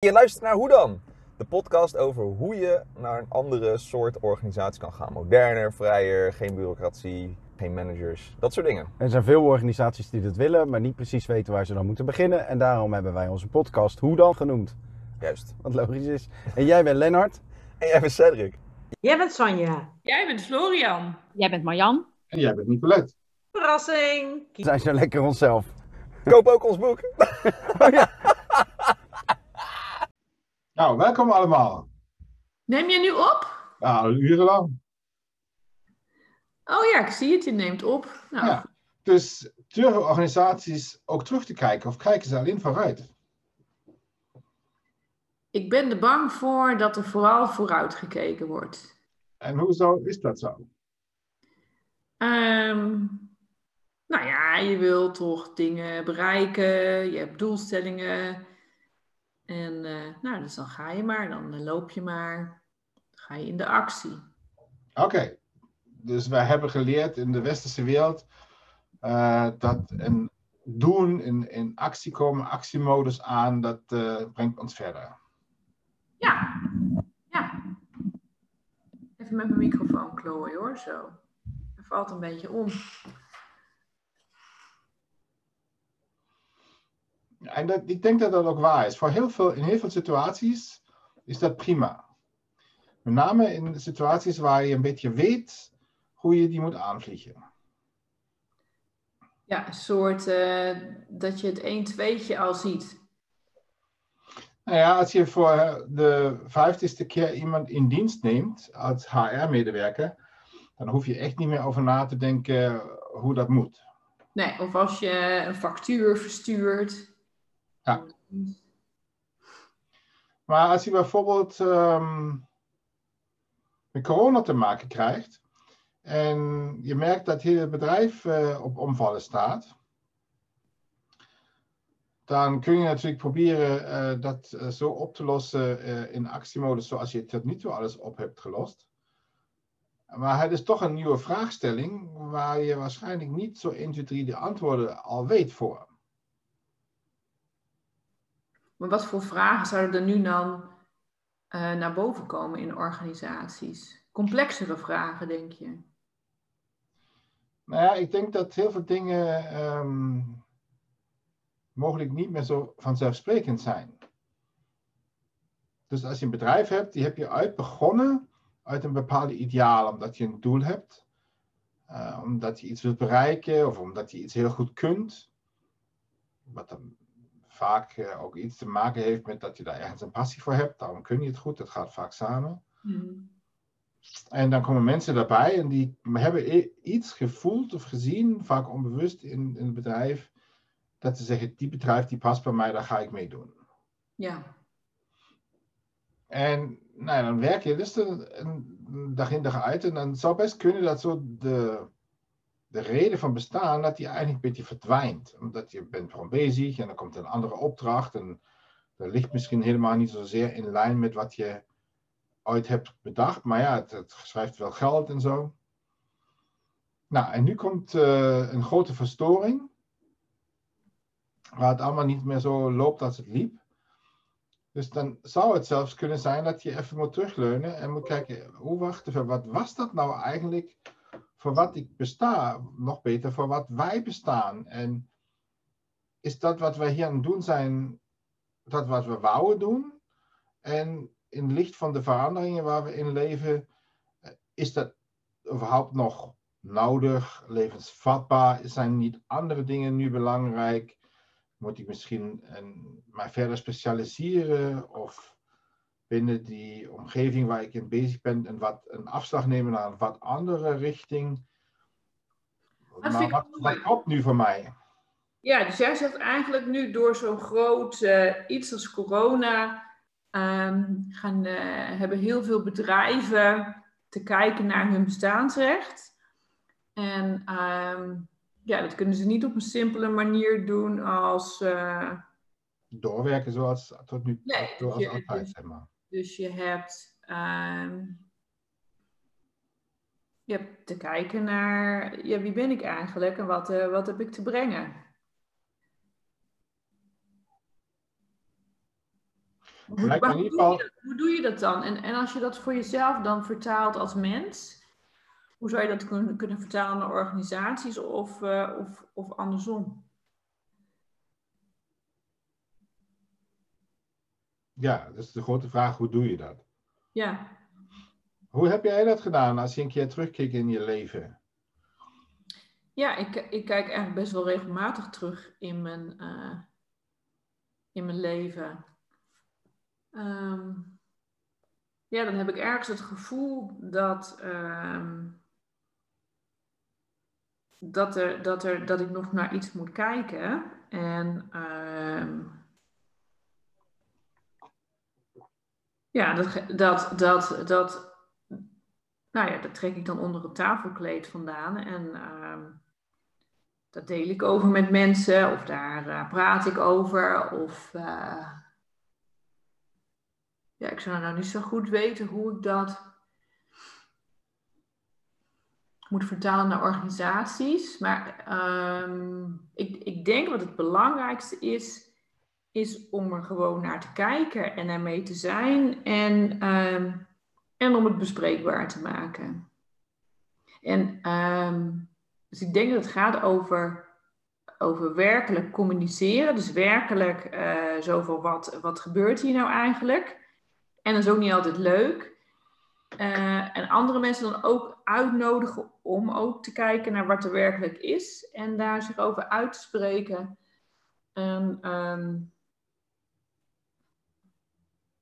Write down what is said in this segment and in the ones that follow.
Je luistert naar Hoe dan? De podcast over hoe je naar een andere soort organisatie kan gaan. Moderner, vrijer, geen bureaucratie, geen managers, dat soort dingen. Er zijn veel organisaties die dat willen, maar niet precies weten waar ze dan moeten beginnen. En daarom hebben wij onze podcast Hoe dan genoemd. Juist. Wat logisch is. En jij bent Lennart. En jij bent Cedric. Jij bent Sanja. Jij bent Florian. Jij bent Marjan. En jij bent Nicolette. Verrassing. We zijn zo lekker onszelf. Koop ook ons boek. Nou, welkom allemaal. Neem je nu op? Ja, al urenlang. Oh ja, ik zie het. Je neemt op. Nou, Ja. Dus durven organisaties ook terug te kijken of kijken ze alleen vooruit? ik ben er bang voor dat er vooral vooruit gekeken wordt. En hoezo is dat zo? Ehm, nou ja, je wil toch dingen bereiken. Je hebt doelstellingen. En eh, nou, dus dan ga je maar. Dan eh, loop je maar. Dan ga je in de actie. Oké, dus wij hebben geleerd in de westerse wereld eh, dat een doen, in, in actie komen, actiemodus aan, dat brengt ons verder. Ja. Ja. Even met mijn microfoon klooien hoor, zo. Het valt een beetje om. En dat, ik denk dat dat ook waar is. Voor heel veel, in heel veel situaties is dat prima. Met name in situaties waar je een beetje weet hoe je die moet aanvliegen. Ja, een soort eh, dat je het 1 2 al ziet. Nou ja, als je voor de vijftigste keer iemand in dienst neemt als HR-medewerker, dan hoef je echt niet meer over na te denken hoe dat moet. Nee, of als je een factuur verstuurt. Ja. Maar als je bijvoorbeeld ehm, met corona te maken krijgt en je merkt dat het hele bedrijf eh, op omvallen staat, dan kun je natuurlijk proberen eh, dat eh, zo op te lossen in actiemodus zoals je tot nu toe alles op hebt gelost. Maar het is toch een nieuwe vraagstelling waar je waarschijnlijk niet zo 1, 2, 3 de antwoorden al weet voor. Maar wat voor vragen zouden er nu dan eh, naar boven komen in organisaties? Complexere vragen, denk je? Nou ja, ik denk dat heel veel dingen ehm, mogelijk niet meer zo vanzelfsprekend zijn. Dus als je een bedrijf hebt, die heb je uit begonnen uit een bepaalde ideaal, omdat je een doel hebt, eh, omdat je iets wilt bereiken of omdat je iets heel goed kunt. Wat dan vaak eh, ook iets te maken heeft met dat je daar ergens een passie voor hebt. Daarom kun je het goed, dat gaat vaak samen. En dan komen mensen daarbij en die hebben iets gevoeld of gezien, vaak onbewust in, in het bedrijf, dat ze zeggen, die bedrijf die past bij mij, daar ga ik mee doen. Ja. En nou, ja, dan werk je dus een dag in dag uit en dan zou best kunnen dat zo de, de reden van bestaan, dat die eigenlijk een beetje verdwijnt. Omdat je bent gewoon bezig en dan komt een andere opdracht en dat ligt misschien helemaal niet zozeer in lijn met wat je ooit hebt bedacht. Maar ja, het, schrijft wel geld en zo. Nou, en nu komt eh, een grote verstoring. Waar het allemaal niet meer zo loopt als het liep. Dus dan zou het zelfs kunnen zijn dat je even moet terugleunen en moet kijken, hoe wacht even, wat was dat nou eigenlijk voor wat ik besta? Nog beter, voor wat wij bestaan. En is dat wat wij hier aan het doen zijn, dat wat we wouden doen? En in licht van de veranderingen waar we in leven, eh, is dat überhaupt nog nodig, levensvatbaar? Zijn niet andere dingen nu belangrijk? Moet ik misschien een, mij verder specialiseren of binnen die omgeving waar ik in bezig ben een, wat, een afslag nemen naar een wat andere richting? Dat Maar wat, wat klopt nu voor mij? Ja, dus jij zegt eigenlijk nu door zo'n groot eh, iets als corona ehm, gaan, eh, hebben heel veel bedrijven te kijken naar hun bestaansrecht. En ehm, ja, dat kunnen ze niet op een simpele manier doen als. eh, Doorwerken zoals tot nu Nee, zoals je- altijd, zeg maar. Dus je hebt. ehm, je hebt te kijken naar ja, wie ben ik eigenlijk en wat, eh, wat heb ik te brengen. Hoe, doe dat, hoe doe je dat dan? En, en als je dat voor jezelf dan vertaalt als mens, hoe zou je dat kunnen, kunnen vertalen naar organisaties of, eh, of, of andersom? Ja, dat is de grote vraag, hoe doe je dat? Ja. Hoe heb jij dat gedaan als je een keer terugkijkt in je leven? Ja, ik, ik kijk eigenlijk best wel regelmatig terug in mijn, eh, in mijn leven. Ehm, ja, dan heb ik ergens het gevoel dat, ehm, dat, er, dat, er, dat ik nog naar iets moet kijken. En ehm, ja, dat, dat, dat, dat, nou ja, dat trek ik dan onder het tafelkleed vandaan. En ehm, dat deel ik over met mensen, of daar eh, praat ik over. Of eh, ja, ik zou nou niet zo goed weten hoe ik dat moet vertalen naar organisaties. Maar ehm, ik, ik denk wat het belangrijkste is, is om er gewoon naar te kijken en ermee te zijn. En, ehm, en om het bespreekbaar te maken. En ehm, dus ik denk dat het gaat over, over werkelijk communiceren. Dus werkelijk eh zo van wat, wat gebeurt hier nou eigenlijk? En dat is ook niet altijd leuk. Eh, en andere mensen dan ook uitnodigen om ook te kijken naar wat er werkelijk is. En daar zich over uit te spreken. En, ehm,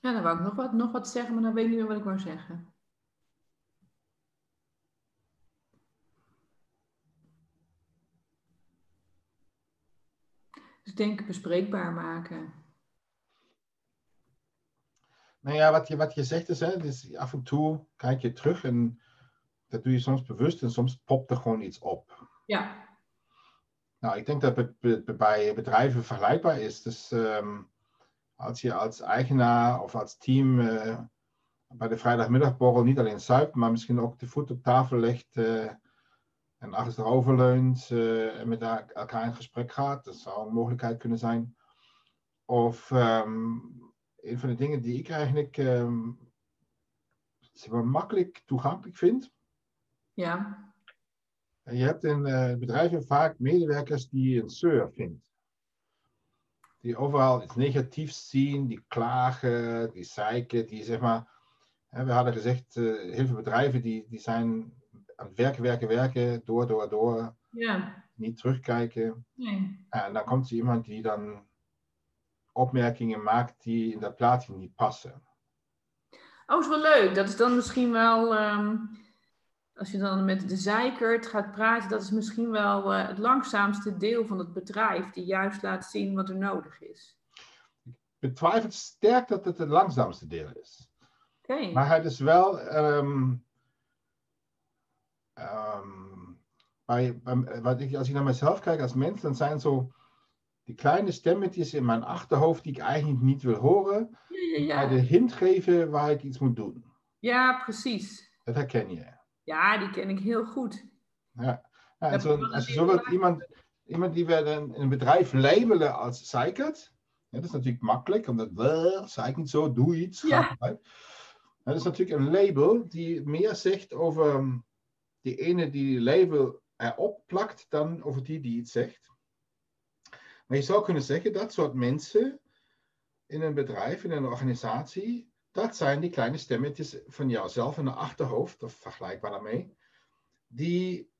ja, dan wou ik nog wat, nog wat zeggen, maar dan weet ik niet meer wat ik wou zeggen. Dus denk bespreekbaar maken. Nou ja, wat je, wat je zegt is, hè, dus af en toe kijk je terug en dat doe je soms bewust en soms popt er gewoon iets op. Ja, Nou, ik denk dat het bij bedrijven vergelijkbaar is. Dus ehm, als je als eigenaar of als team eh, bij de vrijdagmiddagborrel niet alleen zuipt, maar misschien ook de voet op tafel legt eh, en achterover leunt eh, en met elkaar in gesprek gaat, dat zou een mogelijkheid kunnen zijn. Of ehm, een van de dingen die ik eigenlijk maar, makkelijk toegankelijk vind, ja, je hebt in bedrijven vaak medewerkers die een zeur vindt. Die overal iets negatiefs zien, die klagen, die zeiken, die zeg maar. Hè, we hadden gezegd, eh, heel veel bedrijven die, die zijn aan het werken, werken, werken, door, door, door, ja. niet terugkijken. Nee. En dan komt er iemand die dan opmerkingen maakt die in dat plaatje niet passen. Oh, is wel leuk. Dat is dan misschien wel, ehm, als je dan met de zeikert gaat praten, dat is misschien wel eh, het langzaamste deel van het bedrijf, die juist laat zien wat er nodig is. Ik betwijfel sterk dat het het langzaamste deel is. Oké. Maar het is wel. ehm, ehm, bij, bij- wat ik, als ik naar mezelf kijk als mens, dan zijn zo die kleine stemmetjes in mijn achterhoofd die ik eigenlijk niet wil horen, Ja, ja, mij de hint geven waar ik iets moet doen. ja, precies. Dat herken je. Ja, die ken ik heel goed. Ja, en zo, als je zo iemand, iemand die we een, een bedrijf labelen als zeikert, ja, dat is natuurlijk makkelijk, omdat "Wel, zeik niet zo, doe iets. Ja. ga eruit." Dat is natuurlijk een label die meer zegt over ehm, die ene die die label erop plakt dan over die die iets zegt. Maar je zou kunnen zeggen dat soort mensen in een bedrijf, in een organisatie, dat zijn die kleine stemmetjes van jouzelf in de achterhoofd, of vergelijkbaar daarmee, die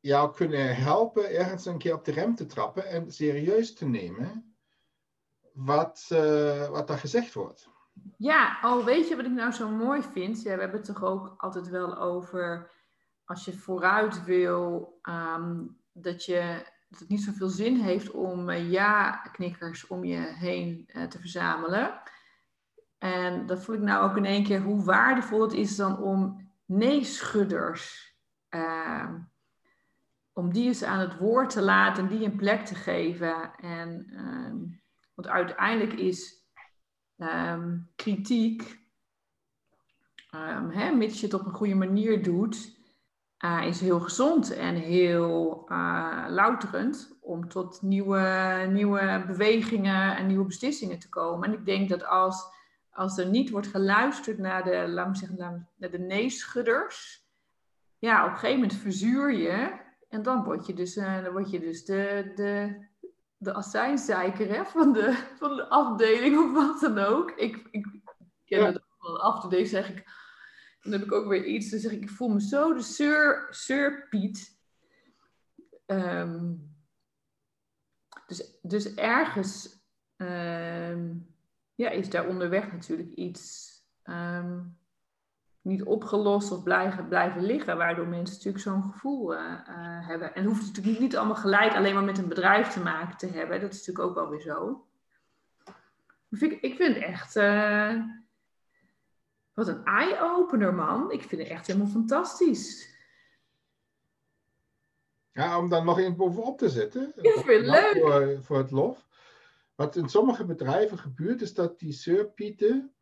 jou kunnen helpen ergens een keer op de rem te trappen en serieus te nemen wat, eh, wat daar gezegd wordt. Ja, oh, weet je wat ik nou zo mooi vind? We hebben het toch ook altijd wel over als je vooruit wil, ehm, dat, je, dat het niet zoveel zin heeft om eh, ja-knikkers om je heen eh, te verzamelen. En dat voel ik nou ook in één keer hoe waardevol het is dan om nee-schudders, ehm, om die eens aan het woord te laten en die een plek te geven. En, ehm, want uiteindelijk is ehm, kritiek, ehm, hè, mits je het op een goede manier doet, eh, is heel gezond en heel eh, louterend om tot nieuwe, nieuwe bewegingen en nieuwe beslissingen te komen. En ik denk dat als, als er niet wordt geluisterd naar de, laat me zeggen, naar de neeschudders, ja, op een gegeven moment verzuur je en dan word je dus, uh, dan word je dus de, de, de azijnzeiker hè, van, de, van de afdeling of wat dan ook. Ik, ik ken Ja. het ook wel af toe zeg ik, dan heb ik ook weer iets, dan zeg ik, ik voel me zo de Sir, Sir Piet. Ehm, dus, dus ergens ehm, ja, is daar onderweg natuurlijk iets ehm, niet opgelost of blijven, blijven liggen, waardoor mensen natuurlijk zo'n gevoel eh, eh, hebben. En hoeft het natuurlijk niet allemaal gelijk alleen maar met een bedrijf te maken te hebben. Dat is natuurlijk ook wel weer zo. Maar vind ik, ik vind het echt. eh, wat een eye-opener, man. Ik vind het echt helemaal fantastisch. Ja, om dan nog eens bovenop te zetten. Ik vind leuk. Voor, voor het lof. Wat in sommige bedrijven gebeurt, is dat die surpieten,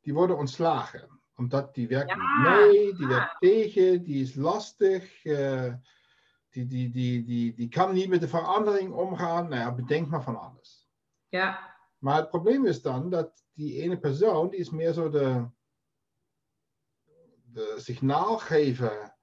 die worden ontslagen. Omdat die werkt niet mee, die werkt tegen, die is lastig, eh, die, die, die, die, die kan niet met de verandering omgaan. Nou ja, bedenk maar van alles. Ja, Maar het probleem is dan dat die ene persoon, die is meer zo de, de signaalgever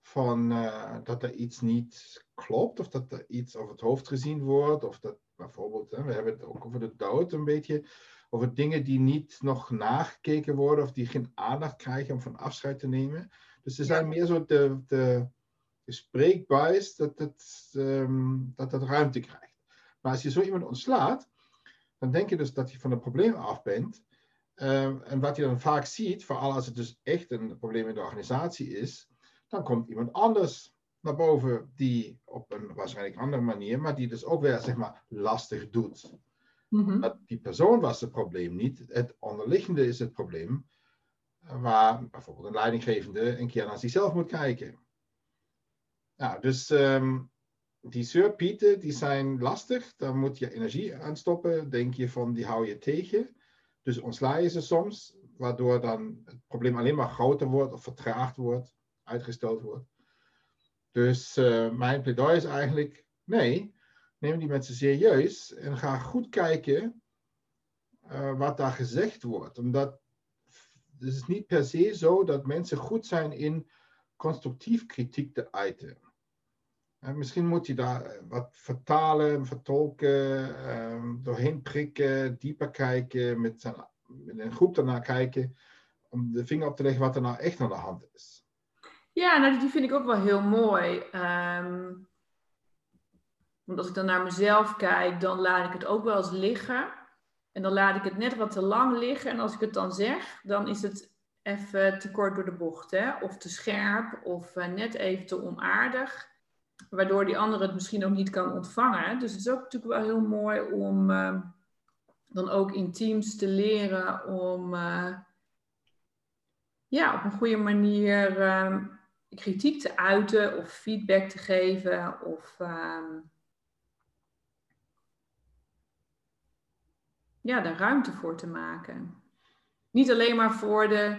van eh, dat er iets niet klopt, of dat er iets over het hoofd gezien wordt, of dat bijvoorbeeld, hè, we hebben het ook over de dood een beetje, over dingen die niet nog nagekeken worden, of die geen aandacht krijgen om van afscheid te nemen. Dus ze zijn meer zo de, de, de spreekbuis dat het, ehm, dat het ruimte krijgt. Maar als je zo iemand ontslaat, dan denk je dus dat je van het probleem af bent. Ehm, en wat je dan vaak ziet, vooral als het dus echt een probleem in de organisatie is, dan komt iemand anders naar boven die op een waarschijnlijk andere manier, maar die dus ook weer zeg maar lastig doet. Mhm. Dat die persoon was het probleem niet, het onderliggende is het probleem, eh, waar bijvoorbeeld een leidinggevende een keer naar zichzelf moet kijken. Nou, dus ehm, die surpieten, die zijn lastig. Daar moet je energie aan stoppen. Denk je van, die hou je tegen. Dus ontsla je ze soms, waardoor dan het probleem alleen maar groter wordt of vertraagd wordt, uitgesteld wordt. Dus eh, mijn pleidooi is eigenlijk, nee, neem die mensen serieus en ga goed kijken eh, wat daar gezegd wordt. Omdat het is niet per se zo dat mensen goed zijn in constructief kritiek te uiten. Misschien moet je daar eh, wat vertalen, vertolken, ehm, doorheen prikken, dieper kijken, met, zijn, met een groep daarnaar kijken, om de vinger op te leggen wat er nou echt aan de hand is. Ja, nou, die vind ik ook wel heel mooi. Ehm, want als ik dan naar mezelf kijk, dan laat ik het ook wel eens liggen. En dan laat ik het net wat te lang liggen. En als ik het dan zeg, dan is het even te kort door de bocht. Hè? Of te scherp, of eh, net even te onaardig. Waardoor die ander het misschien ook niet kan ontvangen. Dus het is ook natuurlijk wel heel mooi om ehm, dan ook in teams te leren om eh, ja, op een goede manier ehm, kritiek te uiten of feedback te geven of ehm, ja, daar ruimte voor te maken. Niet alleen maar voor de,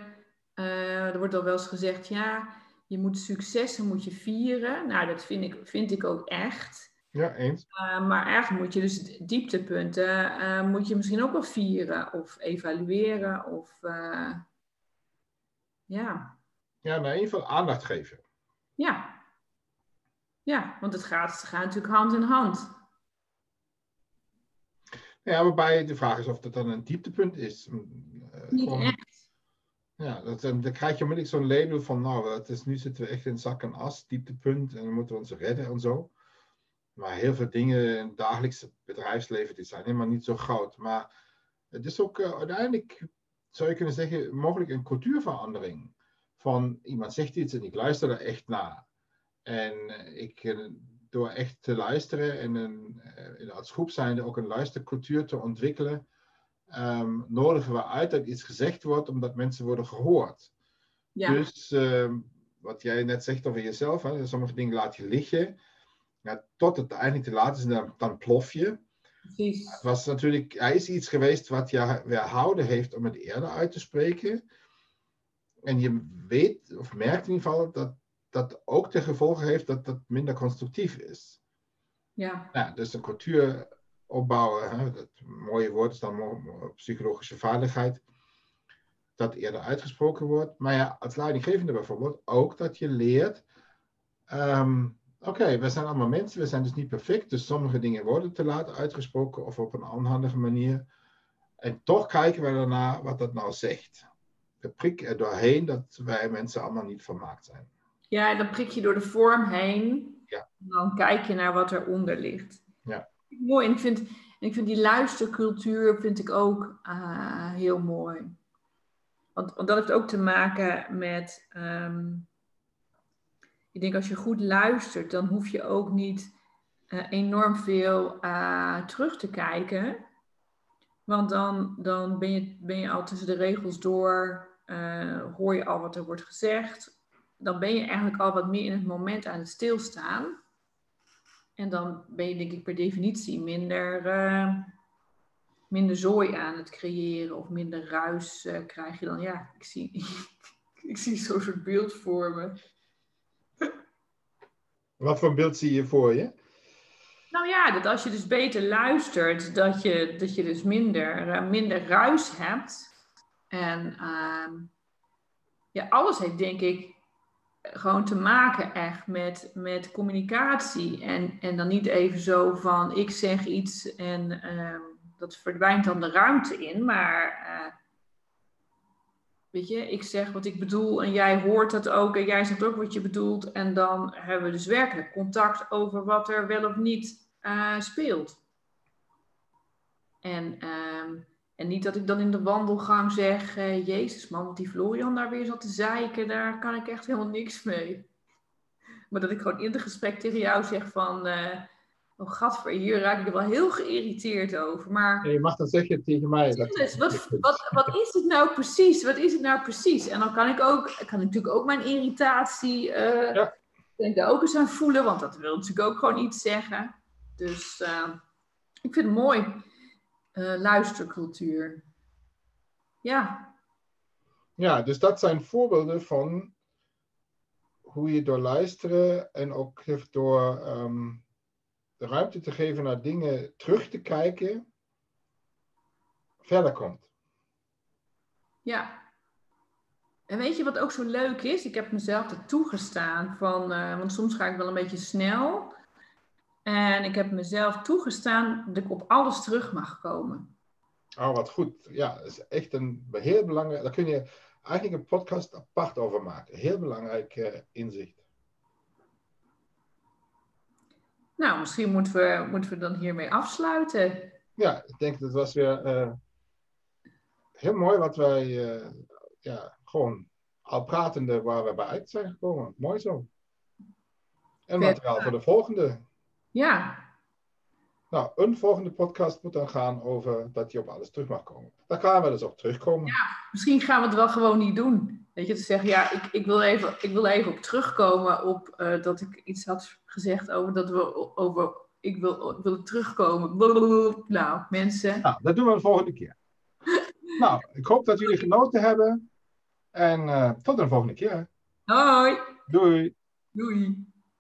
eh, er wordt al wel eens gezegd, ja, je moet successen moet je vieren. Nou, dat vind ik, vind ik ook echt. Ja, eens. Uh, maar eigenlijk moet je dus dieptepunten, uh, moet je misschien ook wel vieren of evalueren of ja. Ja, maar in ieder geval aandacht geven. Ja. Ja, want het gaat, het gaat natuurlijk hand in hand. Ja, waarbij de vraag is of dat dan een dieptepunt is. Uh, Niet gewoon, echt. Ja, dat, dan krijg je onmiddellijk zo'n label van, nou, het is, nu zitten we echt in zak en as, dieptepunt, en dan moeten we ons redden en zo. Maar heel veel dingen in het dagelijkse bedrijfsleven, die zijn helemaal niet zo groot. Maar het is ook uh, uiteindelijk, zou je kunnen zeggen, mogelijk een cultuurverandering. Van iemand zegt iets en ik luister er echt naar. En ik, uh, door echt te luisteren en een, uh, als groep zijnde ook een luistercultuur te ontwikkelen, um, nodigen we uit dat iets gezegd wordt omdat mensen worden gehoord. Ja. Dus um, wat jij net zegt over jezelf, hè, sommige dingen laat je liggen. Ja, tot het eindelijk te laat is, dan, dan plof je. Precies. Het was natuurlijk, er is iets geweest wat je weerhouden heeft om het eerder uit te spreken. En je weet, of merkt in ieder geval, dat dat ook ten gevolge heeft dat dat minder constructief is. Ja, Ja, dus een cultuur opbouwen, hè, dat mooie woord is dan psychologische vaardigheid, dat eerder uitgesproken wordt. Maar ja, als leidinggevende bijvoorbeeld ook dat je leert, ehm, oké, we zijn allemaal mensen, we zijn dus niet perfect, dus sommige dingen worden te laat uitgesproken of op een onhandige manier. En toch kijken we daarna wat dat nou zegt. Prikken er doorheen dat wij mensen allemaal niet vermaakt zijn. ja dan prik je door de vorm heen. Ja. En dan kijk je naar wat eronder ligt. Ja. Mooi. En ik vind, en ik vind die luistercultuur vind ik ook ah, heel mooi. Want, want dat heeft ook te maken met. ehm, ik denk als je goed luistert, dan hoef je ook niet eh, enorm veel eh, terug te kijken. Want dan, dan ben, je, ben je al tussen de regels door, eh, hoor je al wat er wordt gezegd. Dan ben je eigenlijk al wat meer in het moment aan het stilstaan. En dan ben je denk ik per definitie minder, eh, minder zooi aan het creëren of minder ruis eh, krijg je dan. Ja, ik zie, ik zie zo'n soort beeld voor me. Wat voor beeld zie je voor je? Nou ja, dat als je dus beter luistert, dat je, dat je dus minder, eh, minder ruis hebt. En ehm, ja, alles heeft denk ik gewoon te maken echt met, met communicatie. En, en dan niet even zo van ik zeg iets en ehm, dat verdwijnt dan de ruimte in. Maar eh, je, ik zeg wat ik bedoel en jij hoort dat ook en jij zegt ook wat je bedoelt. En dan hebben we dus werkelijk contact over wat er wel of niet eh, speelt. En, ehm, en niet dat ik dan in de wandelgang zeg, eh, Jezus man, wat die Florian daar weer zat te zeiken, daar kan ik echt helemaal niks mee. Maar dat ik gewoon in het gesprek tegen jou zeg van, eh oh gadver, hier raak ik er wel heel geïrriteerd over. Maar je mag dan zeggen tegen mij. Dat, dus, wat, wat, wat is het nou precies? Wat is het nou precies? En dan kan ik ook, ik kan natuurlijk ook mijn irritatie Ja. denk daar ook eens aan voelen, want dat wil natuurlijk ook gewoon iets zeggen. Dus eh, ik vind het mooi. Eh, luistercultuur. Ja, Ja, dus dat zijn voorbeelden van hoe je door luisteren en ook door ehm, de ruimte te geven naar dingen terug te kijken, verder komt. ja. En weet je wat ook zo leuk is? Ik heb mezelf er toegestaan van, eh, want soms ga ik wel een beetje snel. En ik heb mezelf toegestaan dat ik op alles terug mag komen. Oh, wat goed. Ja, dat is echt een heel belangrijk. Daar kun je eigenlijk een podcast apart over maken. Heel belangrijk eh, inzicht. Nou, misschien moeten we, moeten we dan hiermee afsluiten. Ja, ik denk dat was weer eh, heel mooi wat wij eh, ja, gewoon al pratende waar we bij uit zijn gekomen. Mooi zo. En materiaal voor de volgende. Ja, Nou, een volgende podcast moet dan gaan over dat je op alles terug mag komen. Daar gaan we dus op terugkomen. misschien gaan we het wel gewoon niet doen. Weet je, te zeggen, ja, ik, ik, wil, even, ik wil even op terugkomen op eh, dat ik iets had gezegd over dat we over, ik wil, ik wil terugkomen. Blablabla. Nou, mensen, Nou, dat doen we de volgende keer. nou, ik hoop dat jullie genoten hebben. En eh, tot de volgende keer. hoi, Doei. doei.